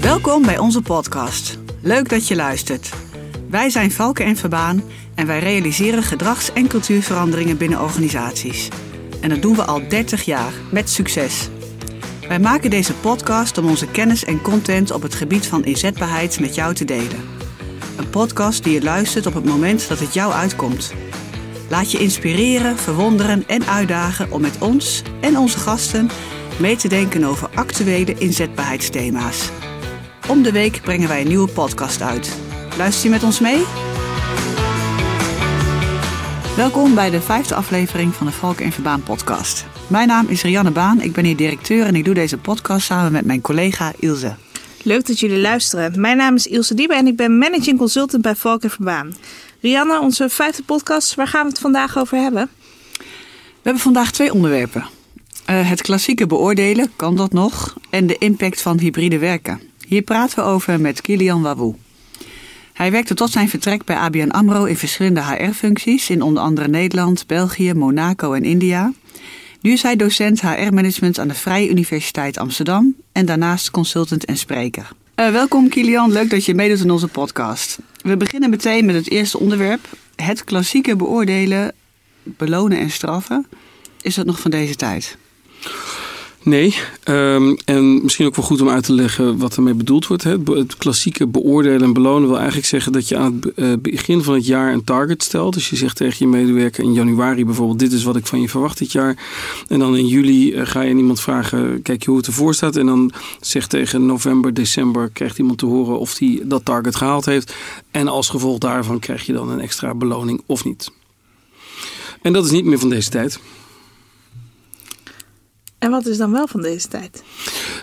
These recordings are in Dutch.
Welkom bij onze podcast. Leuk dat je luistert. Wij zijn Valken en Verbaan en wij realiseren gedrags- en cultuurveranderingen binnen organisaties. En dat doen we al 30 jaar met succes. Wij maken deze podcast om onze kennis en content op het gebied van inzetbaarheid met jou te delen. Een podcast die je luistert op het moment dat het jou uitkomt. Laat je inspireren, verwonderen en uitdagen om met ons en onze gasten mee te denken over actuele inzetbaarheidsthema's. Om de week brengen wij een nieuwe podcast uit. Luister je met ons mee? Welkom bij de vijfde aflevering van de Valk en Verbaan podcast. Mijn naam is Rianne Baan, ik ben hier directeur en ik doe deze podcast samen met mijn collega Ilse. Leuk dat jullie luisteren. Mijn naam is Ilse Diebe en ik ben managing consultant bij Valk en Verbaan. Rianne, onze vijfde podcast, waar gaan we het vandaag over hebben? We hebben vandaag twee onderwerpen. Uh, het klassieke beoordelen, kan dat nog? En de impact van hybride werken. Hier praten we over met Kilian Wawou. Hij werkte tot zijn vertrek bij ABN AMRO in verschillende HR-functies in onder andere Nederland, België, Monaco en India. Nu is hij docent HR-management aan de Vrije Universiteit Amsterdam en daarnaast consultant en spreker. Uh, welkom Kilian, leuk dat je meedoet in onze podcast. We beginnen meteen met het eerste onderwerp. Het klassieke beoordelen, belonen en straffen. Is dat nog van deze tijd? Nee, um, en misschien ook wel goed om uit te leggen wat ermee bedoeld wordt. Het, het klassieke beoordelen en belonen wil eigenlijk zeggen dat je aan het uh, begin van het jaar een target stelt. Dus je zegt tegen je medewerker in januari bijvoorbeeld: Dit is wat ik van je verwacht dit jaar. En dan in juli uh, ga je iemand vragen: Kijk je hoe het ervoor staat. En dan zegt tegen november, december krijgt iemand te horen of hij dat target gehaald heeft. En als gevolg daarvan krijg je dan een extra beloning of niet. En dat is niet meer van deze tijd. En wat is dan wel van deze tijd?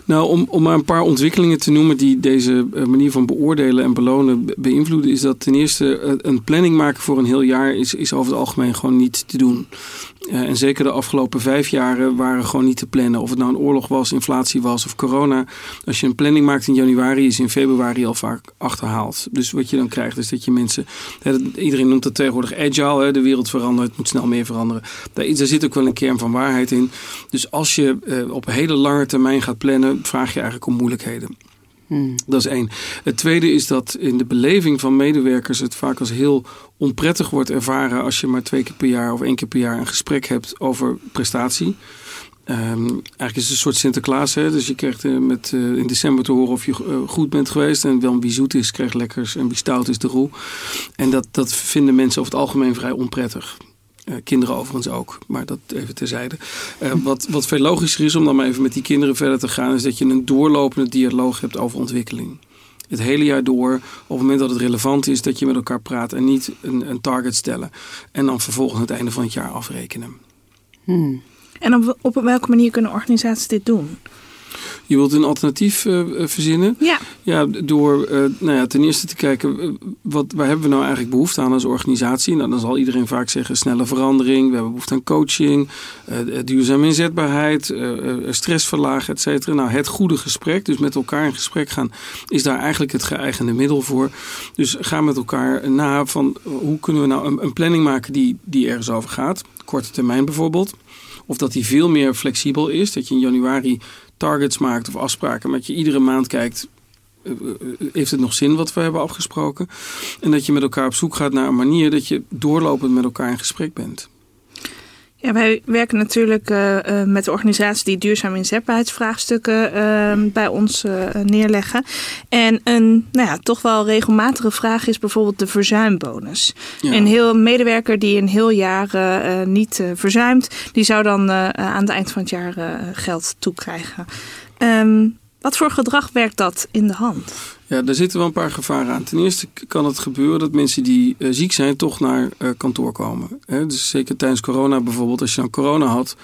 Nou, om, om maar een paar ontwikkelingen te noemen die deze manier van beoordelen en belonen beïnvloeden, is dat ten eerste een planning maken voor een heel jaar is, is over het algemeen gewoon niet te doen. Uh, en zeker de afgelopen vijf jaren waren gewoon niet te plannen. Of het nou een oorlog was, inflatie was of corona. Als je een planning maakt in januari, is in februari al vaak achterhaald. Dus wat je dan krijgt is dat je mensen. Iedereen noemt dat tegenwoordig agile. De wereld verandert, het moet snel meer veranderen. Daar, zit ook wel een kern van waarheid in. Dus als je op hele lange termijn gaat plannen, vraag je eigenlijk om moeilijkheden. Hmm. Dat is één. Het tweede is dat in de beleving van medewerkers het vaak als heel onprettig wordt ervaren als je maar twee keer per jaar of één keer per jaar een gesprek hebt over prestatie. Um, eigenlijk is het een soort Sinterklaas. Hè? Dus je krijgt uh, met, uh, in december te horen of je uh, goed bent geweest. En wel wie zoet is, krijgt lekkers. En wie stout is, de roe. En dat, dat vinden mensen over het algemeen vrij onprettig. Uh, kinderen overigens ook, maar dat even terzijde. Uh, wat, wat veel logischer is om dan maar even met die kinderen verder te gaan, is dat je een doorlopende dialoog hebt over ontwikkeling. Het hele jaar door, op het moment dat het relevant is, dat je met elkaar praat en niet een, een target stellen. En dan vervolgens het einde van het jaar afrekenen. Hmm. En op, op welke manier kunnen organisaties dit doen? Je wilt een alternatief uh, verzinnen. Ja. Ja, door uh, nou ja, ten eerste te kijken, wat, waar hebben we nou eigenlijk behoefte aan als organisatie? Nou, dan zal iedereen vaak zeggen snelle verandering. We hebben behoefte aan coaching, duurzame inzetbaarheid, stress verlagen, et cetera. Nou, het goede gesprek, dus met elkaar in gesprek gaan, is daar eigenlijk het geëigende middel voor. Dus ga met elkaar na van hoe kunnen we nou een, een planning maken die, die ergens over gaat. Korte termijn bijvoorbeeld. Of dat die veel meer flexibel is. Dat je in januari targets maakt of afspraken, dat je iedere maand kijkt. Heeft het nog zin wat we hebben afgesproken? En dat je met elkaar op zoek gaat naar een manier dat je doorlopend met elkaar in gesprek bent. Ja, wij werken natuurlijk uh, uh, met de organisatie die duurzame inzetbaarheidsvraagstukken uh, bij ons neerleggen. En een nou ja, toch wel regelmatige vraag is bijvoorbeeld de verzuimbonus. Ja. Een heel medewerker die een heel jaar niet verzuimt, die zou dan aan het eind van het jaar geld toekrijgen. Um, wat voor gedrag werkt dat in de hand? Ja, daar zitten wel een paar gevaren aan. Ten eerste kan het gebeuren dat mensen die uh, ziek zijn toch naar uh, kantoor komen. Dus zeker tijdens corona bijvoorbeeld, als je dan corona had,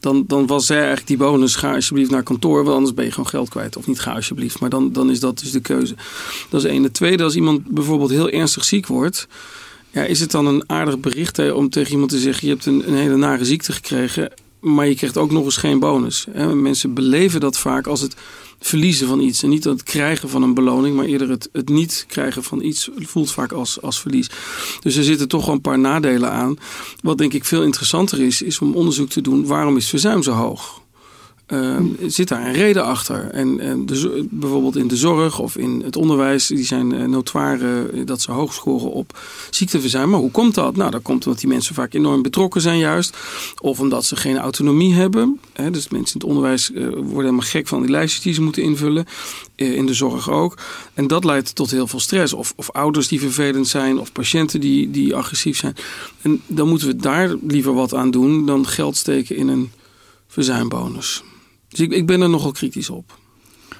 dan, dan was zij eigenlijk die bonus, ga alsjeblieft naar kantoor, want anders ben je gewoon geld kwijt. Of niet ga alsjeblieft, maar dan, dan is dat dus de keuze. Dat is één. Het tweede, als iemand bijvoorbeeld heel ernstig ziek wordt, ja, is het dan een aardig bericht om tegen iemand te zeggen, je hebt een, een hele nare ziekte gekregen, maar je krijgt ook nog eens geen bonus. Hè? Mensen beleven dat vaak als het verliezen van iets. En niet het krijgen van een beloning, maar eerder het, het niet krijgen van iets voelt vaak als, als verlies. Dus er zitten toch wel een paar nadelen aan. Wat denk ik veel interessanter is, is om onderzoek te doen waarom is verzuim zo hoog? Uh, zit daar een reden achter? En, en de, bijvoorbeeld in de zorg of in het onderwijs, die zijn uh, notoire dat ze hoog scoren op ziekteverzuim. Maar hoe komt dat? Nou, dat komt omdat die mensen vaak enorm betrokken zijn juist. Of omdat ze geen autonomie hebben. Dus mensen in het onderwijs uh, worden helemaal gek van die lijstjes die ze moeten invullen. in de zorg ook. En dat leidt tot heel veel stress. Of, of ouders die vervelend zijn, of patiënten die, die agressief zijn. En dan moeten we daar liever wat aan doen dan geld steken in een verzuimbonus. Dus ik, ik ben er nogal kritisch op.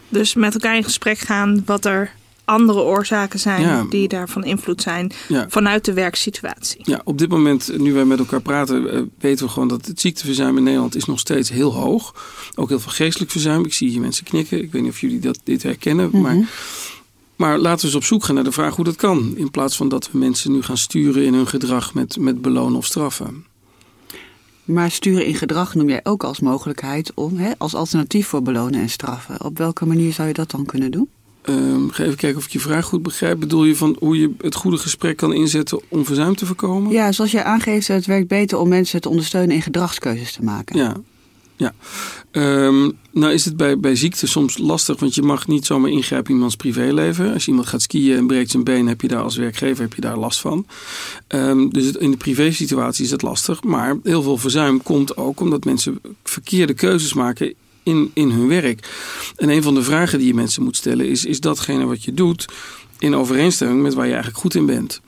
Dus met elkaar in gesprek gaan wat er andere oorzaken zijn ja. die daarvan invloed zijn ja. vanuit de werksituatie. Ja, op dit moment, nu wij met elkaar praten, weten we gewoon dat het ziekteverzuim in Nederland is nog steeds heel hoog. Ook heel veel geestelijk verzuim. Ik zie hier mensen knikken. Ik weet niet of jullie dat, dit herkennen. Mm -hmm. Maar maar laten we eens op zoek gaan naar de vraag hoe dat kan. In plaats van dat we mensen nu gaan sturen in hun gedrag met, met belonen of straffen. Maar sturen in gedrag noem jij ook als mogelijkheid om, hè, als alternatief voor belonen en straffen. Op welke manier zou je dat dan kunnen doen? Um, ga even kijken of ik je vraag goed begrijp. Bedoel je van hoe je het goede gesprek kan inzetten om verzuim te voorkomen? Ja, zoals jij aangeeft, het werkt beter om mensen te ondersteunen in gedragskeuzes te maken. Ja, ja. Um, nou is het bij, bij ziekte soms lastig, want je mag niet zomaar ingrijpen in iemands privéleven. Als iemand gaat skiën en breekt zijn been, heb je daar als werkgever heb je daar last van. Um, dus in de privésituatie is het lastig. Maar heel veel verzuim komt ook omdat mensen verkeerde keuzes maken in, in hun werk. En een van de vragen die je mensen moet stellen is: is datgene wat je doet in overeenstemming met waar je eigenlijk goed in bent.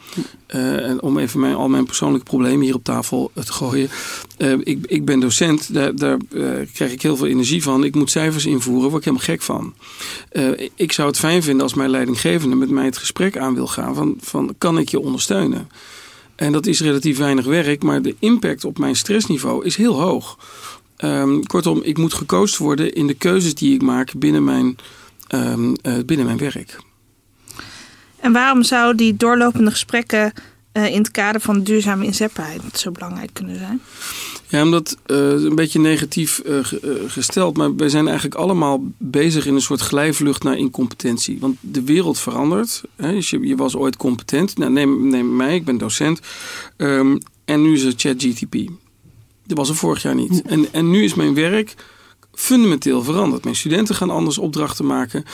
Uh, en om even mijn, al mijn persoonlijke problemen hier op tafel te gooien. Uh, ik, ik ben docent, daar, daar uh, krijg ik heel veel energie van. Ik moet cijfers invoeren, word ik helemaal gek van. ik zou het fijn vinden als mijn leidinggevende met mij het gesprek aan wil gaan van, van kan ik je ondersteunen? En dat is relatief weinig werk, maar de impact op mijn stressniveau is heel hoog. Um, kortom, ik moet gecoacht worden in de keuzes die ik maak binnen mijn, um, binnen mijn werk. En waarom zou die doorlopende gesprekken uh, in het kader van duurzame inzetbaarheid zo belangrijk kunnen zijn? Ja, omdat uh, een beetje negatief uh, gesteld, maar wij zijn eigenlijk allemaal bezig in een soort glijvlucht naar incompetentie. Want de wereld verandert. Hè? Dus je, je, was ooit competent. Nou, neem, neem mij, ik ben docent. Um, en nu is het ChatGTP. Dat was er vorig jaar niet. En, en nu is mijn werk fundamenteel veranderd. Mijn studenten gaan anders opdrachten maken.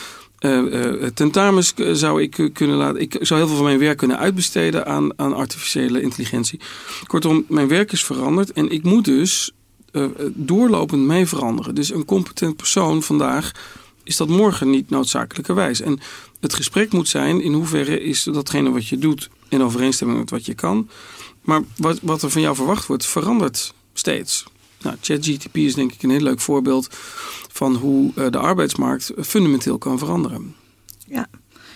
Uh, tentamens zou ik kunnen laten. Ik zou heel veel van mijn werk kunnen uitbesteden aan, aan artificiële intelligentie. Kortom, mijn werk is veranderd en ik moet dus doorlopend mee veranderen. Dus een competent persoon vandaag is dat morgen niet noodzakelijkerwijs. En het gesprek moet zijn in hoeverre is datgene wat je doet in overeenstemming met wat je kan. Maar wat, wat er van jou verwacht wordt, verandert steeds. Nou, ChatGTP is denk ik een heel leuk voorbeeld van hoe uh, de arbeidsmarkt fundamenteel kan veranderen. Ja.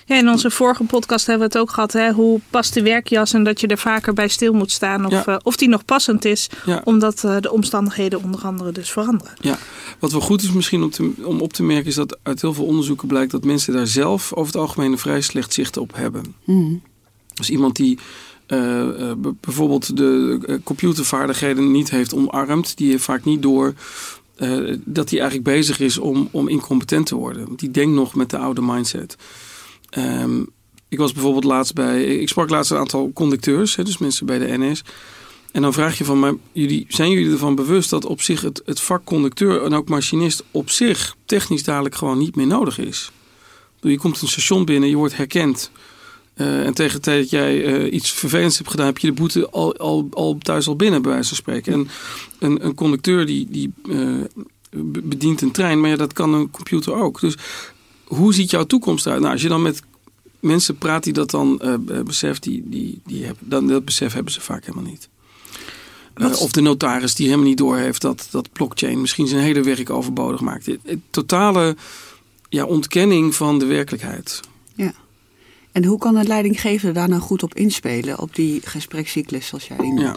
Ja, in onze vorige podcast hebben we het ook gehad. Hè? Hoe past de werkjas en dat je er vaker bij stil moet staan. Of, ja. uh, of die nog passend is. Ja. Omdat uh, de omstandigheden onder andere dus veranderen. Ja, wat wel goed is misschien om, te, om op te merken. Is dat uit heel veel onderzoeken blijkt dat mensen daar zelf over het algemeen een vrij slecht zicht op hebben. Mm. Dus iemand die uh, uh, bijvoorbeeld de uh, computervaardigheden niet heeft omarmd. Die heeft vaak niet door dat hij eigenlijk bezig is om, om incompetent te worden. Die denkt nog met de oude mindset. Um, ik was bijvoorbeeld laatst bij. Ik sprak laatst een aantal conducteurs, hè, dus mensen bij de NS. En dan vraag je van, maar jullie, zijn jullie ervan bewust dat op zich het, het vak conducteur en ook machinist op zich technisch dadelijk gewoon niet meer nodig is? Je komt een station binnen, je wordt herkend. Uh, en tegen de tijd dat jij uh, iets vervelends hebt gedaan, heb je de boete al, al, al thuis al binnen, bij wijze van spreken. En een, een conducteur die, die uh, bedient een trein, maar ja, dat kan een computer ook. Dus hoe ziet jouw toekomst eruit? Nou, als je dan met mensen praat die dat dan beseft, die, die, die hebben, dan, dat besef hebben ze vaak helemaal niet. of de notaris die helemaal niet doorheeft dat, dat blockchain misschien zijn hele werk overbodig maakt. Totale ja, ontkenning van de werkelijkheid. Ja. En hoe kan het leidinggevende daar nou goed op inspelen, op die gesprekscyclus zoals jij die noemt? Ja.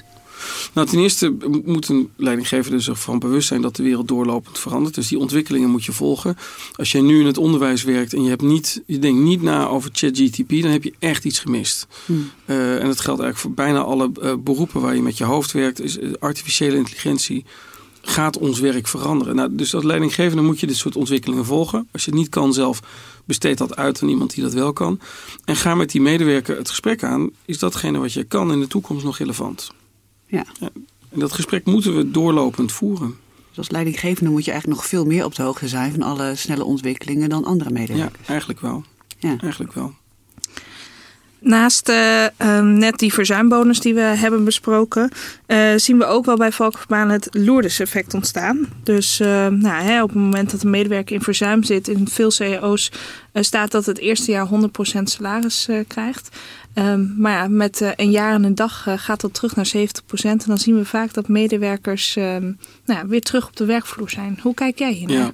Nou, ten eerste moet een leidinggevende zich van bewust zijn dat de wereld doorlopend verandert. Dus die ontwikkelingen moet je volgen. Als jij nu in het onderwijs werkt en je, hebt niet, je denkt niet na over ChatGTP, dan heb je echt iets gemist. Hmm. Uh, en dat geldt eigenlijk voor bijna alle uh, beroepen waar je met je hoofd werkt. Is artificiële intelligentie gaat ons werk veranderen? Nou, dus als leidinggevende moet je dit soort ontwikkelingen volgen. Als je het niet kan zelf, besteed dat uit aan iemand die dat wel kan. En ga met die medewerker het gesprek aan. Is datgene wat je kan in de toekomst nog relevant? Ja. ja. En dat gesprek moeten we doorlopend voeren. Dus als leidinggevende moet je eigenlijk nog veel meer op de hoogte zijn van alle snelle ontwikkelingen dan andere medewerkers. Ja, eigenlijk wel. Ja. Eigenlijk wel. Naast uh, net die verzuimbonus die we hebben besproken, uh, zien we ook wel bij Valkenverbaan het Lourdes-effect ontstaan. Dus uh, nou, hè, op het moment dat een medewerker in verzuim zit, in veel cao's staat dat het eerste jaar 100% salaris krijgt. Um, maar ja, met een jaar en een dag gaat dat terug naar 70%. En dan zien we vaak dat medewerkers nou, weer terug op de werkvloer zijn. Hoe kijk jij hiernaar?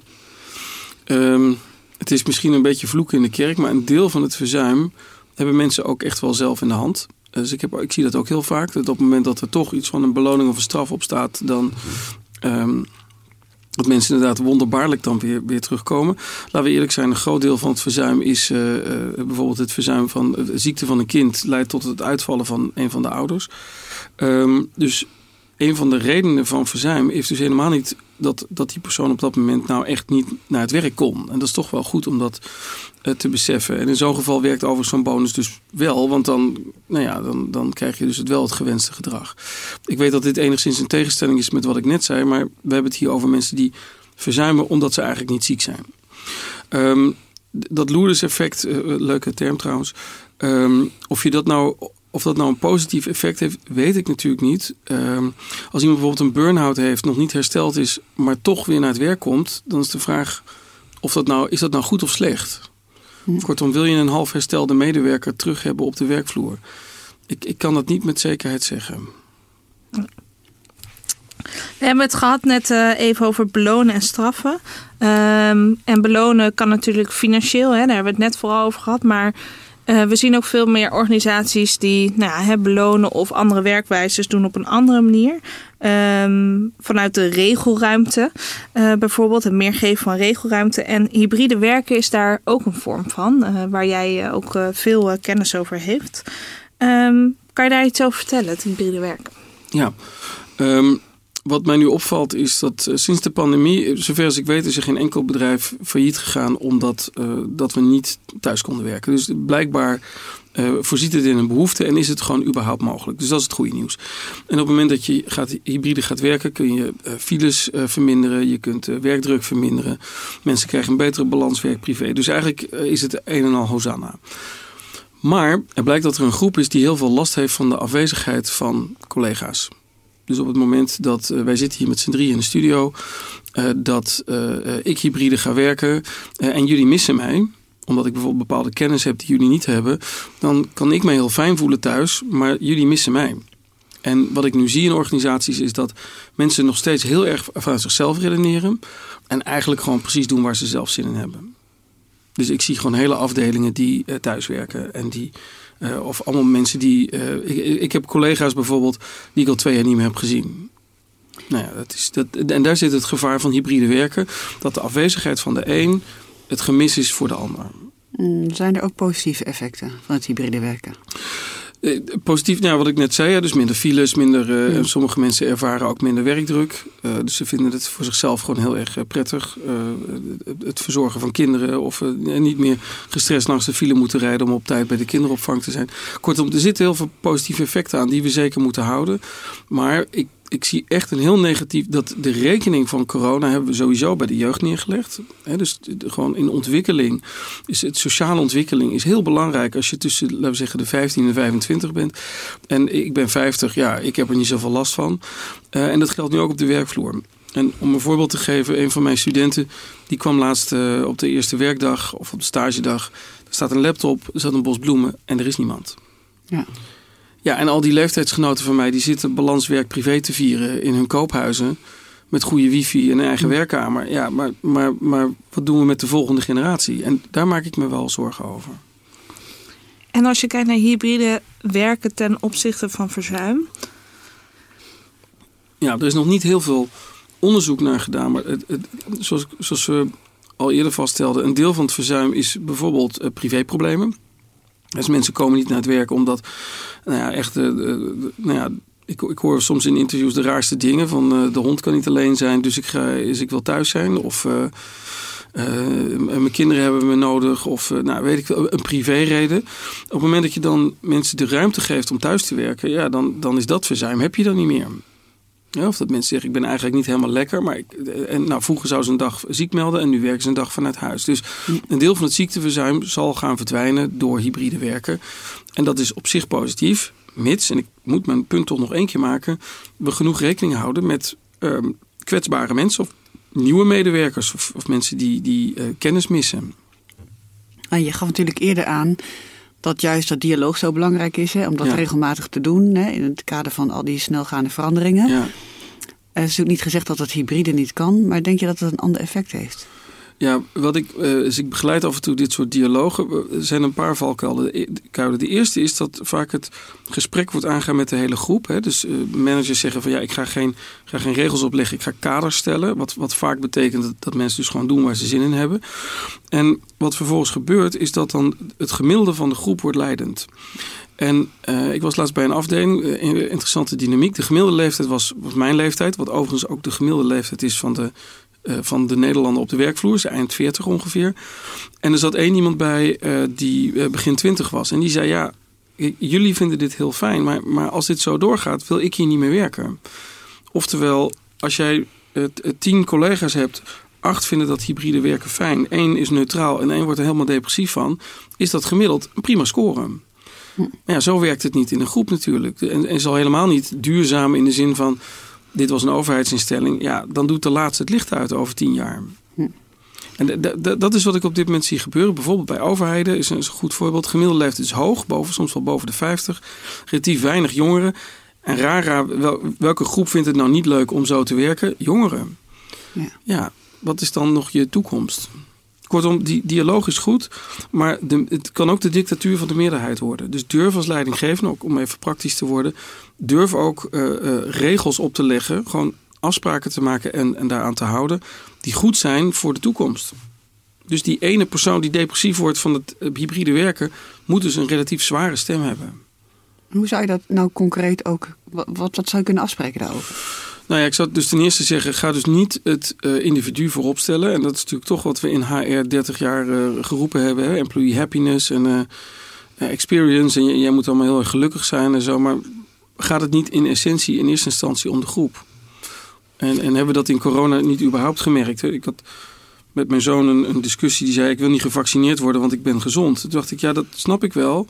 Ja. Het is misschien een beetje vloeken in de kerk, maar een deel van het verzuim hebben mensen ook echt wel zelf in de hand. Dus ik, heb, ik zie dat ook heel vaak. Dat op het moment dat er toch iets van een beloning of een straf op staat, dan. Um, dat mensen inderdaad wonderbaarlijk dan weer, weer terugkomen. Laten we eerlijk zijn, een groot deel van het verzuim is uh, uh, bijvoorbeeld het verzuim van de ziekte van een kind leidt tot het uitvallen van een van de ouders. Um, dus een van de redenen van verzuim is dus helemaal niet dat, dat die persoon op dat moment nou echt niet naar het werk kon. En dat is toch wel goed om dat uh, te beseffen. En in zo'n geval werkt overigens zo'n bonus dus wel, want dan, nou ja, dan, dan krijg je dus het wel het gewenste gedrag. Ik weet dat dit enigszins een tegenstelling is met wat ik net zei, maar we hebben het hier over mensen die verzuimen omdat ze eigenlijk niet ziek zijn. Um, dat Lourdes effect, uh, leuke term trouwens, um, of je dat nou of dat nou een positief effect heeft, weet ik natuurlijk niet. Um, als iemand bijvoorbeeld een burn-out heeft, nog niet hersteld is, maar toch weer naar het werk komt, dan is de vraag of dat nou, is dat nou goed of slecht? Hm. Kortom, wil je een half herstelde medewerker terug hebben op de werkvloer? Ik, ik kan dat niet met zekerheid zeggen. We hebben het gehad net uh, even over belonen en straffen. Um, en belonen kan natuurlijk financieel, hè, daar hebben we het net vooral over gehad. Maar uh, we zien ook veel meer organisaties die nou, hè, belonen of andere werkwijzes doen op een andere manier. Um, vanuit de regelruimte uh, bijvoorbeeld, het meer geven van regelruimte. En hybride werken is daar ook een vorm van, uh, waar jij ook veel kennis over heeft. Um, kan je daar iets over vertellen, het hybride werken? Ja, um, wat mij nu opvalt is dat uh, sinds de pandemie, eh, zover als ik weet, is er geen enkel bedrijf failliet gegaan omdat uh, dat we niet thuis konden werken. Dus blijkbaar uh, voorziet het in een behoefte en is het gewoon überhaupt mogelijk. Dus dat is het goede nieuws. En op het moment dat je gaat, hybride gaat werken, kun je files verminderen, je kunt werkdruk verminderen. Mensen krijgen een betere balans werk-privé. Dus eigenlijk is het een en al hosanna. Maar er blijkt dat er een groep is die heel veel last heeft van de afwezigheid van collega's. Dus op het moment dat uh, wij zitten hier met z'n drie in de studio, uh, dat uh, ik hybride ga werken en jullie missen mij, omdat ik bijvoorbeeld bepaalde kennis heb die jullie niet hebben, dan kan ik me heel fijn voelen thuis, maar jullie missen mij. En wat ik nu zie in organisaties is dat mensen nog steeds heel erg vanuit zichzelf redeneren en eigenlijk gewoon precies doen waar ze zelf zin in hebben. Dus ik zie gewoon hele afdelingen die thuiswerken en die uh, of allemaal mensen die. Ik, ik, heb collega's bijvoorbeeld die ik al twee jaar niet meer heb gezien. Nou ja, dat is, dat, en daar zit het gevaar van hybride werken. Dat de afwezigheid van de een het gemis is voor de ander. Mm, zijn er ook positieve effecten van het hybride werken? Eh, positief, nou, wat ik net zei, dus minder files, minder, uh, ja. sommige mensen ervaren ook minder werkdruk. Uh, dus ze vinden het voor zichzelf gewoon heel erg prettig. het verzorgen van kinderen of niet meer gestrest langs de file moeten rijden om op tijd bij de kinderopvang te zijn. Kortom, er zitten heel veel positieve effecten aan die we zeker moeten houden. Maar ik ik zie echt een heel negatief. Dat de rekening van corona hebben we sowieso bij de jeugd neergelegd. Dus gewoon in ontwikkeling. Is het sociale ontwikkeling is heel belangrijk als je tussen, laten we zeggen, de 15 en 25 bent. En ik ben 50, ja, ik heb er niet zoveel last van. Uh, en dat geldt nu ook op de werkvloer. En om een voorbeeld te geven, een van mijn studenten die kwam laatst uh, op de eerste werkdag of op de stagedag. Er staat een laptop, er staat een bos bloemen en er is niemand. Ja. Ja, en al die leeftijdsgenoten van mij die zitten balanswerk privé te vieren in hun koophuizen. Met goede wifi en een eigen werkkamer. Ja, maar, maar, maar wat doen we met de volgende generatie? En daar maak ik me wel zorgen over. En als je kijkt naar hybride werken ten opzichte van verzuim? Ja, er is nog niet heel veel onderzoek naar gedaan. Maar het, het, zoals, zoals we al eerder vaststelden, een deel van het verzuim is bijvoorbeeld uh, privéproblemen. Dus mensen komen niet naar het werk omdat nou ja, echt, uh, nou ja, ik, ik hoor soms in interviews de raarste dingen. Van de hond kan niet alleen zijn, dus ik, ga, dus ik wil thuis zijn. Of mijn kinderen hebben me nodig. Of nou, weet ik wel, een privéreden. Op het moment dat je dan mensen de ruimte geeft om thuis te werken. Ja, dan, dan is dat verzuim. Heb je dan niet meer. Ja, of dat mensen zeggen, ik ben eigenlijk niet helemaal lekker. Maar ik, en, nou, vroeger zou ze een dag ziek melden en nu werken ze een dag vanuit huis. Dus een deel van het ziekteverzuim zal gaan verdwijnen door hybride werken. En dat is op zich positief, mits, en ik moet mijn punt toch nog één keer maken, we genoeg rekening houden met ehm, kwetsbare mensen of nieuwe medewerkers of, of mensen die, die uh, kennis missen. En je gaf natuurlijk eerder aan dat juist dat dialoog zo belangrijk is, hè, om dat regelmatig te doen hè, in het kader van al die snelgaande veranderingen. Ja. Het is natuurlijk niet gezegd dat het hybride niet kan, maar denk je dat het een ander effect heeft? Ja, wat ik, uh, ik begeleid af en toe dit soort dialogen. Er zijn een paar valkuilen. E-, de eerste is dat vaak het gesprek wordt aangegaan met de hele groep. Hè. Dus uh, managers zeggen van ja, ik ga geen, ga geen regels opleggen, ik ga kaders stellen. Wat, wat vaak betekent dat, mensen dus gewoon doen waar ze zin in hebben. En wat vervolgens gebeurt, is dat dan het gemiddelde van de groep wordt leidend. En uh, ik was laatst bij een afdeling, interessante dynamiek. De gemiddelde leeftijd was, was mijn leeftijd, wat overigens ook de gemiddelde leeftijd is van de van de Nederlander op de werkvloer. Ze eind 40 ongeveer. En er zat één iemand bij uh, die uh, begin 20 was. En die zei: Ja, jullie vinden dit heel fijn, maar, maar als dit zo doorgaat, wil ik hier niet meer werken. Oftewel, als jij tien collega's hebt. Acht vinden dat hybride werken fijn. één is neutraal en één wordt er helemaal depressief van. Is dat gemiddeld een prima score. Hm. Ja, zo werkt het niet in een groep natuurlijk. En, en zal helemaal niet duurzaam in de zin van dit was een overheidsinstelling, ja, dan doet de laatste het licht uit over tien jaar. Hm. En dat is wat ik op dit moment zie gebeuren. Bijvoorbeeld bij overheden is een, goed voorbeeld. Gemiddelde leeftijd is hoog, boven, soms wel boven de 50. Relatief weinig jongeren. En raar, welke groep vindt het nou niet leuk om zo te werken? Jongeren. Ja. ja, wat is dan nog je toekomst? Kortom, die dialoog is goed, maar de, het kan ook de dictatuur van de meerderheid worden. Dus durf als leidinggevende, ook om even praktisch te worden, durf ook uh, uh, regels op te leggen, gewoon afspraken te maken en, en daaraan te houden, die goed zijn voor de toekomst. Dus die ene persoon die depressief wordt van het eh, hybride werken, moet dus een relatief zware stem hebben. Hoe zou je dat nou concreet ook, wat, wat zou je kunnen afspreken daarover? Nou ja, ik zou dus ten eerste zeggen, ga dus niet het uh, individu voorop stellen. En dat is natuurlijk toch wat we in HR 30 jaar uh, geroepen hebben. Hè? Employee happiness en uh, experience. En jij moet allemaal heel erg gelukkig zijn en zo. Maar gaat het niet in essentie in eerste instantie om de groep? En, en hebben we dat in corona niet überhaupt gemerkt? Ik had met mijn zoon een, discussie die zei... ik wil niet gevaccineerd worden, want ik ben gezond. Toen dacht ik, ja, dat snap ik wel.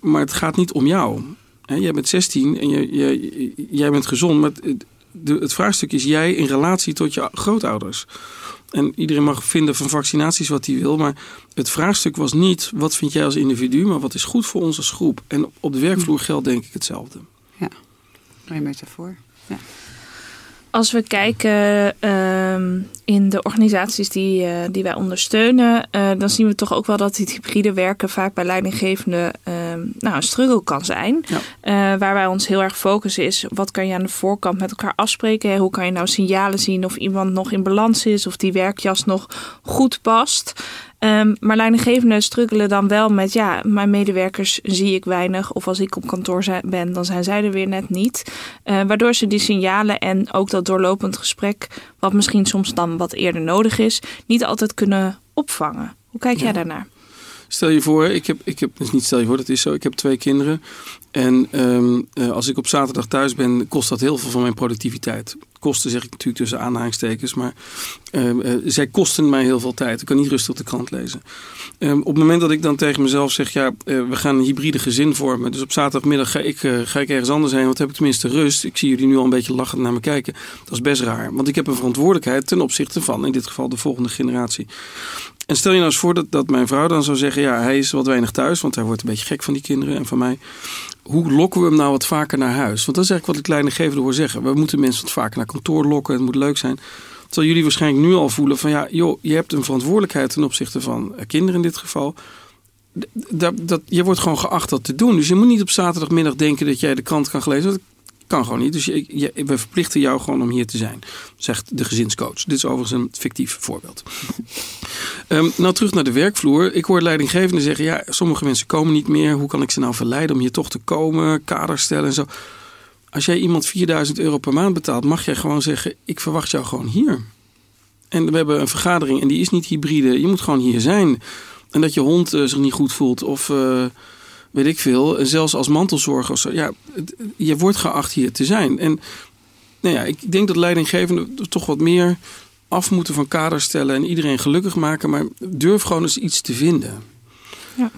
Maar het gaat niet om jou. Jij bent 16 en jij bent gezond, maar... Het, de, het vraagstuk is jij in relatie tot je grootouders. En iedereen mag vinden van vaccinaties wat hij wil. Maar het vraagstuk was niet wat vind jij als individu, maar wat is goed voor ons als groep. En op de werkvloer geldt denk ik hetzelfde. Ja, een metafoor. Ja. Als we kijken uh, in de organisaties die, uh, die wij ondersteunen, uh, dan zien we toch ook wel dat het hybride werken vaak bij leidinggevenden ehm, nou, een struggle kan zijn. Ja. Eh, waar wij ons heel erg focussen is wat kan je aan de voorkant met elkaar afspreken? Hoe kan je nou signalen zien of iemand nog in balans is of die werkjas nog goed past? Um, maar leidinggevenden struggelen dan wel met, ja, mijn medewerkers zie ik weinig. Of als ik op kantoor ben, dan zijn zij er weer net niet. Uh, waardoor ze die signalen en ook dat doorlopend gesprek, wat misschien soms dan wat eerder nodig is, niet altijd kunnen opvangen. Hoe kijk jij daarnaar? Stel je voor, ik heb, ik heb, dus niet stel je voor, dat is zo. Ik heb twee kinderen. En um, uh, als ik op zaterdag thuis ben, kost dat heel veel van mijn productiviteit. Kosten zeg ik natuurlijk tussen aanhalingstekens, maar uh, uh, zij kosten mij heel veel tijd. Ik kan niet rustig de krant lezen. Um, op het moment dat ik dan tegen mezelf zeg, ja, we gaan een hybride gezin vormen. Dus op zaterdagmiddag ga ik, ga ik ergens anders heen, want heb ik tenminste rust. Ik zie jullie nu al een beetje lachend naar me kijken. Dat is best raar, want ik heb een verantwoordelijkheid ten opzichte van, in dit geval, de volgende generatie. En stel je nou eens voor dat, dat mijn vrouw dan zou zeggen: ja, hij is wat weinig thuis, want hij wordt een beetje gek van die kinderen en van mij. Hoe lokken we hem nou wat vaker naar huis? Want dat is eigenlijk wat ik kleine gever hoor zeggen. We moeten mensen wat vaker naar kantoor lokken, het moet leuk zijn. Terwijl jullie waarschijnlijk nu al voelen van ja, joh, je hebt een verantwoordelijkheid ten opzichte van eh, kinderen in dit geval. Dat, dat, je wordt gewoon geacht dat te doen. Dus je moet niet op zaterdagmiddag denken dat jij de krant kan lezen. Kan gewoon niet. Dus je, je, we verplichten jou gewoon om hier te zijn, zegt de gezinscoach. Dit is overigens een fictief voorbeeld. Um, nou, terug naar de werkvloer. Ik hoor leidinggevenden zeggen: ja, sommige mensen komen niet meer. Hoe kan ik ze nou verleiden om hier toch te komen? Kaders stellen en zo. Als jij iemand 4000 euro per maand betaalt, mag jij gewoon zeggen: Ik verwacht jou gewoon hier. En we hebben een vergadering en die is niet hybride. Je moet gewoon hier zijn. En dat je hond uh, zich niet goed voelt of uh, weet ik veel. Zelfs als mantelzorger of zo. Ja, je wordt geacht hier te zijn. En nou ja, ik denk dat leidinggevenden toch wat meer af moeten van kaders stellen en iedereen gelukkig maken. Maar durf gewoon eens iets te vinden. Ja.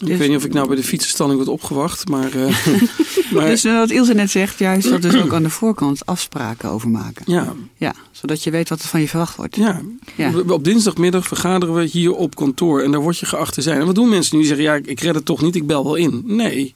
Ik dus- weet niet of ik nou bij de fietsenstalling word opgewacht, maar... Uh, maar... Dus uh, wat Ilse net zegt, juist dat dus ook aan de voorkant afspraken over maken. Ja. ja. Zodat je weet wat er van je verwacht wordt. Ja. ja. Op dinsdagmiddag vergaderen we hier op kantoor en daar word je geacht te zijn. En wat doen mensen nu? Die zeggen, ja, ik red het toch niet, ik bel wel in. Nee,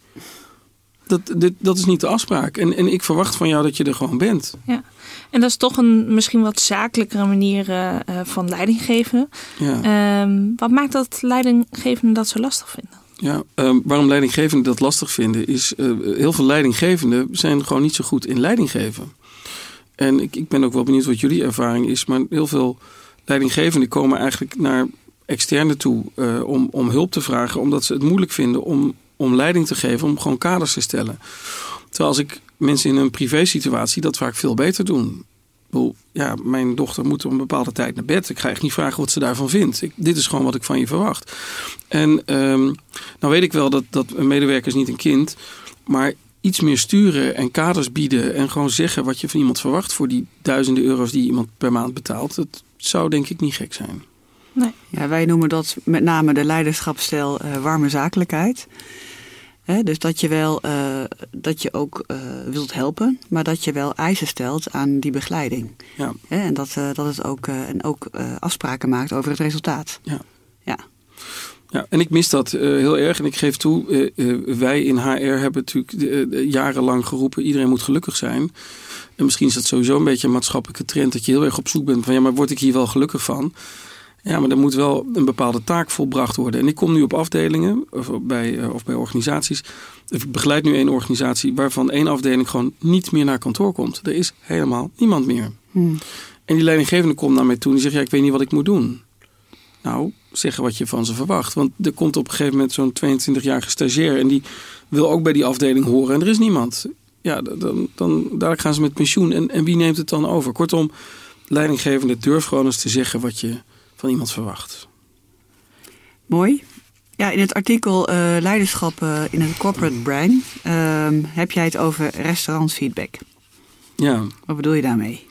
dat, dit, dat is niet de afspraak. En, en ik verwacht van jou dat je er gewoon bent. Ja. En dat is toch een misschien wat zakelijkere manier uh, van leiding geven. Ja. Um, wat maakt dat leidinggevenden dat zo lastig vinden? Ja, um, waarom leidinggevenden dat lastig vinden is... Uh, heel veel leidinggevenden zijn gewoon niet zo goed in leiding geven. En ik, ik ben ook wel benieuwd wat jullie ervaring is. Maar heel veel leidinggevenden komen eigenlijk naar externe toe... Uh, om, om hulp te vragen, omdat ze het moeilijk vinden om, om leiding te geven... om gewoon kaders te stellen. Terwijl als ik mensen in een privé-situatie dat vaak veel beter doen ja, mijn dochter moet op een bepaalde tijd naar bed. Ik ga echt niet vragen wat ze daarvan vindt. Ik, dit is gewoon wat ik van je verwacht. En um, nou weet ik wel dat, dat een medewerker is niet een kind. Maar iets meer sturen en kaders bieden. En gewoon zeggen wat je van iemand verwacht voor die duizenden euro's die iemand per maand betaalt. Dat zou denk ik niet gek zijn. Nee. Ja, wij noemen dat met name de leiderschapsstijl uh, warme zakelijkheid dus dat je wel uh, dat je ook uh, wilt helpen, maar dat je wel eisen stelt aan die begeleiding. Ja. en dat, uh, dat het ook, en ook afspraken maakt over het resultaat. Ja. Ja. Ja, en ik mis dat heel erg. En ik geef toe, wij in HR hebben natuurlijk jarenlang geroepen: iedereen moet gelukkig zijn. En misschien is dat sowieso een beetje een maatschappelijke trend dat je heel erg op zoek bent van ja, maar word ik hier wel gelukkig van? Ja, maar er moet wel een bepaalde taak volbracht worden. En ik kom nu op afdelingen of bij, eh, of bij organisaties. Ik begeleid nu één organisatie waarvan één afdeling gewoon niet meer naar kantoor komt. Er is helemaal niemand meer. Hmm. En die leidinggevende komt naar mij toe en die zegt: Ja, ik weet niet wat ik moet doen. Nou, zeggen wat je van ze verwacht. Want er komt op een gegeven moment zo'n 22-jarige stagiair en die wil ook bij die afdeling horen en er is niemand. Ja, dan, dan daar gaan ze met pensioen. En, en wie neemt het dan over? Kortom, leidinggevende durf gewoon eens te zeggen wat je van iemand verwacht. Mooi. Ja, in het artikel uh, Leiderschap uh, in het Corporate Brain uh, heb jij het over restaurantfeedback. Ja. Wat bedoel je daarmee?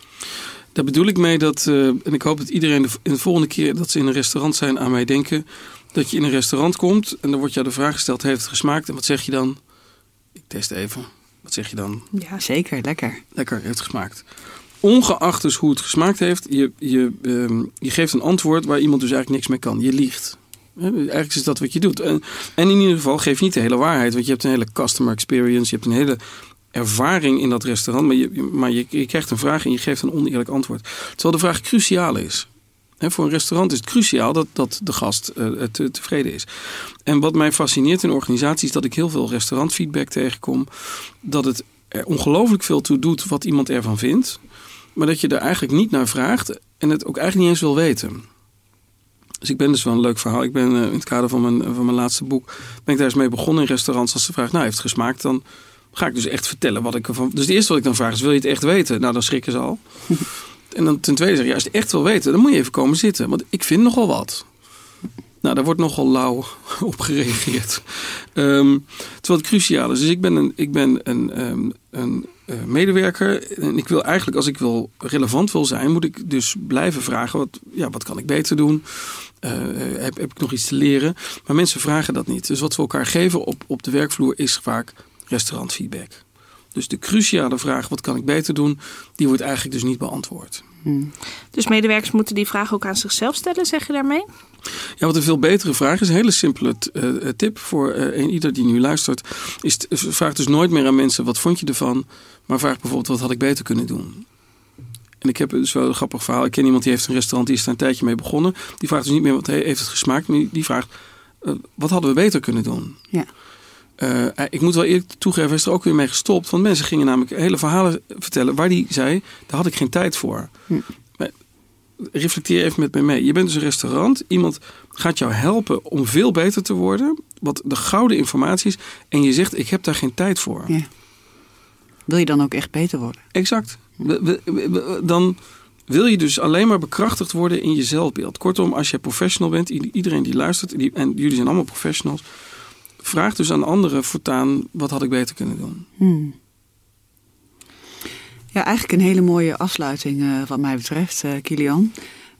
Daar bedoel ik mee dat, eh, en ik hoop dat iedereen de, in de volgende keer dat ze in een restaurant zijn aan mij denken, dat je in een restaurant komt en dan wordt jou de vraag gesteld, heeft het gesmaakt? En wat zeg je dan? Ik test even. Wat zeg je dan? Ja, zeker. Lekker. Lekker, heeft gesmaakt ongeacht dus hoe het gesmaakt heeft, je, je, um, je geeft een antwoord waar iemand dus eigenlijk niks mee kan. Je liegt. Eigenlijk is dat wat je doet. En, en in ieder geval geef je niet de hele waarheid. Want je hebt een hele customer experience. Je hebt een hele ervaring in dat restaurant. Maar je, maar je, krijgt een vraag en je geeft een oneerlijk antwoord. Terwijl de vraag cruciaal is. voor een restaurant is het cruciaal dat, dat de gast uh, te, tevreden is. En wat mij fascineert in organisaties is dat ik heel veel restaurantfeedback tegenkom. Dat het er ongelooflijk veel toe doet wat iemand ervan vindt maar dat je er eigenlijk niet naar vraagt en het ook eigenlijk niet eens wil weten. Dus ik ben dus wel een leuk verhaal. Ik ben eh, in het kader van mijn, van mijn laatste boek ben ik daar eens mee begonnen in restaurants. Als ze vraagt, nou heeft het gesmaakt, dan ga ik dus echt vertellen wat ik ervan. Dus het eerste wat ik dan vraag is, wil je het echt weten? Nou, dan schrikken ze al. en dan ten tweede zeg je, ja, als je het echt wil weten, dan moet je even komen zitten, want ik vind nogal wat. Nou, daar wordt nogal lauw op gereageerd. Um, terwijl het cruciaal is. Dus ik ben een, ik ben een, um, een uh, medewerker. En ik wil eigenlijk, als ik wil relevant wil zijn, moet ik dus blijven vragen: wat, ja, wat kan ik beter doen? Uh, heb, heb ik nog iets te leren? Maar mensen vragen dat niet. Dus wat we elkaar geven op, op de werkvloer is vaak restaurantfeedback. Dus de cruciale vraag: wat kan ik beter doen? Die wordt eigenlijk dus niet beantwoord. Hmm. Dus medewerkers moeten die vraag ook aan zichzelf stellen, zeg je daarmee? Ja, wat een veel betere vraag is, een hele simpele uh, tip voor uh, een ieder die nu luistert, is vraag dus nooit meer aan mensen wat vond je ervan, maar vraag bijvoorbeeld wat had ik beter kunnen doen. En ik heb dus wel een grappig verhaal. Ik ken iemand die heeft een restaurant, die is daar een tijdje mee begonnen. Die vraagt dus niet meer wat heeft het gesmaakt, maar die vraagt uh, wat hadden we beter kunnen doen. Ja. Uh, ik moet wel eerlijk toegeven, hij is er ook weer mee gestopt. Want mensen gingen namelijk hele verhalen vertellen waar die zei, daar had ik geen tijd voor. Hm reflecteer even met me mee. Je bent dus een restaurant. Iemand gaat jou helpen om veel beter te worden. Wat de gouden informatie is. En je zegt, ik heb daar geen tijd voor. Ja. wil je dan ook echt beter worden. Exact. Dan wil je dus alleen maar bekrachtigd worden in je zelfbeeld. Kortom, als je professional bent, iedereen die luistert, en jullie zijn allemaal professionals, vraag dus aan anderen voortaan: wat had ik beter kunnen doen? Hmm. Ja, eigenlijk een hele mooie afsluiting uh, wat mij betreft, uh, Kilian.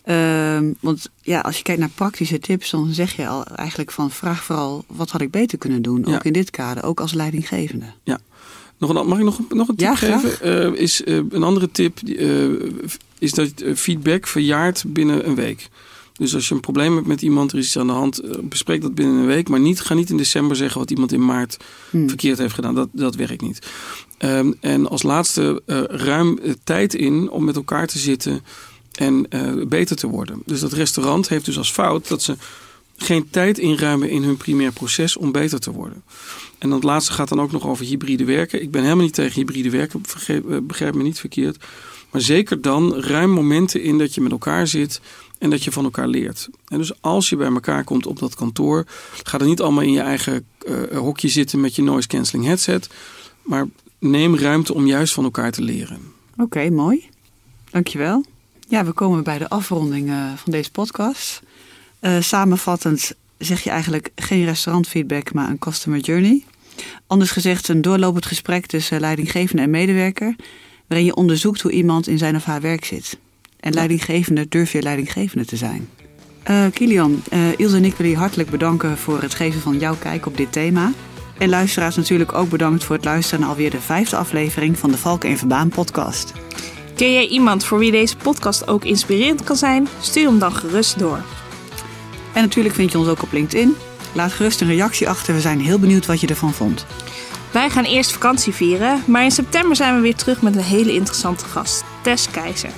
Ehm, want ja, als je kijkt naar praktische tips, dan zeg je al eigenlijk van vraag vooral wat had ik beter kunnen doen, ook in dit kader, ook als leidinggevende. Ja. Nog een, mag ik nog, nog een tip ja, geven? Uh, is, een andere tip is dat feedback verjaart binnen een week. Dus als je een probleem hebt met iemand, er is iets aan de hand, bespreek dat binnen een week. Maar niet, ga niet in december zeggen wat iemand in maart hmm. verkeerd heeft gedaan. Dat, dat werkt niet. Ehm, en als laatste, ruim tijd in om met elkaar te zitten en uh, beter te worden. Dus dat restaurant heeft dus als fout dat ze geen tijd inruimen in hun primair proces om beter te worden. En dat laatste gaat dan ook nog over hybride werken. Ik ben helemaal niet tegen hybride werken, eh, begrijp me niet verkeerd. Maar zeker dan ruim momenten in dat je met elkaar zit en dat je van elkaar leert. En dus als je bij elkaar komt op dat kantoor, ga er niet allemaal in je eigen uh, hokje zitten met je noise cancelling headset. Maar neem ruimte om juist van elkaar te leren. Oké, mooi. Dankjewel. Ja, we komen bij de afronding uh, van deze podcast. Uh, samenvattend zeg je eigenlijk geen restaurantfeedback, maar een customer journey. Anders gezegd een doorlopend gesprek tussen leidinggevende en medewerker, waarin je onderzoekt hoe iemand in zijn of haar werk zit. En leidinggevende durf je leidinggevende te zijn. Uh, Kilian, uh, Ilse en ik willen je hartelijk bedanken voor het geven van jouw kijk op dit thema. En luisteraars natuurlijk ook bedankt voor het luisteren naar alweer de vijfde aflevering van de Valken en Verbaan podcast. Ken jij iemand voor wie deze podcast ook inspirerend kan zijn? Stuur hem dan gerust door. En natuurlijk vind je ons ook op LinkedIn. Laat gerust een reactie achter. We zijn heel benieuwd wat je ervan vond. Wij gaan eerst vakantie vieren, maar in september zijn we weer terug met een hele interessante gast, Tess Keizer.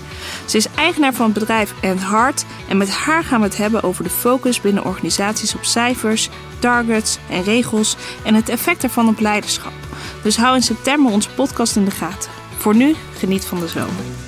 Ze is eigenaar van het bedrijf And Heart en met haar gaan we het hebben over de focus binnen organisaties op cijfers, targets en regels en het effect ervan op leiderschap. Dus hou in september onze podcast in de gaten. Voor nu, geniet van de zomer.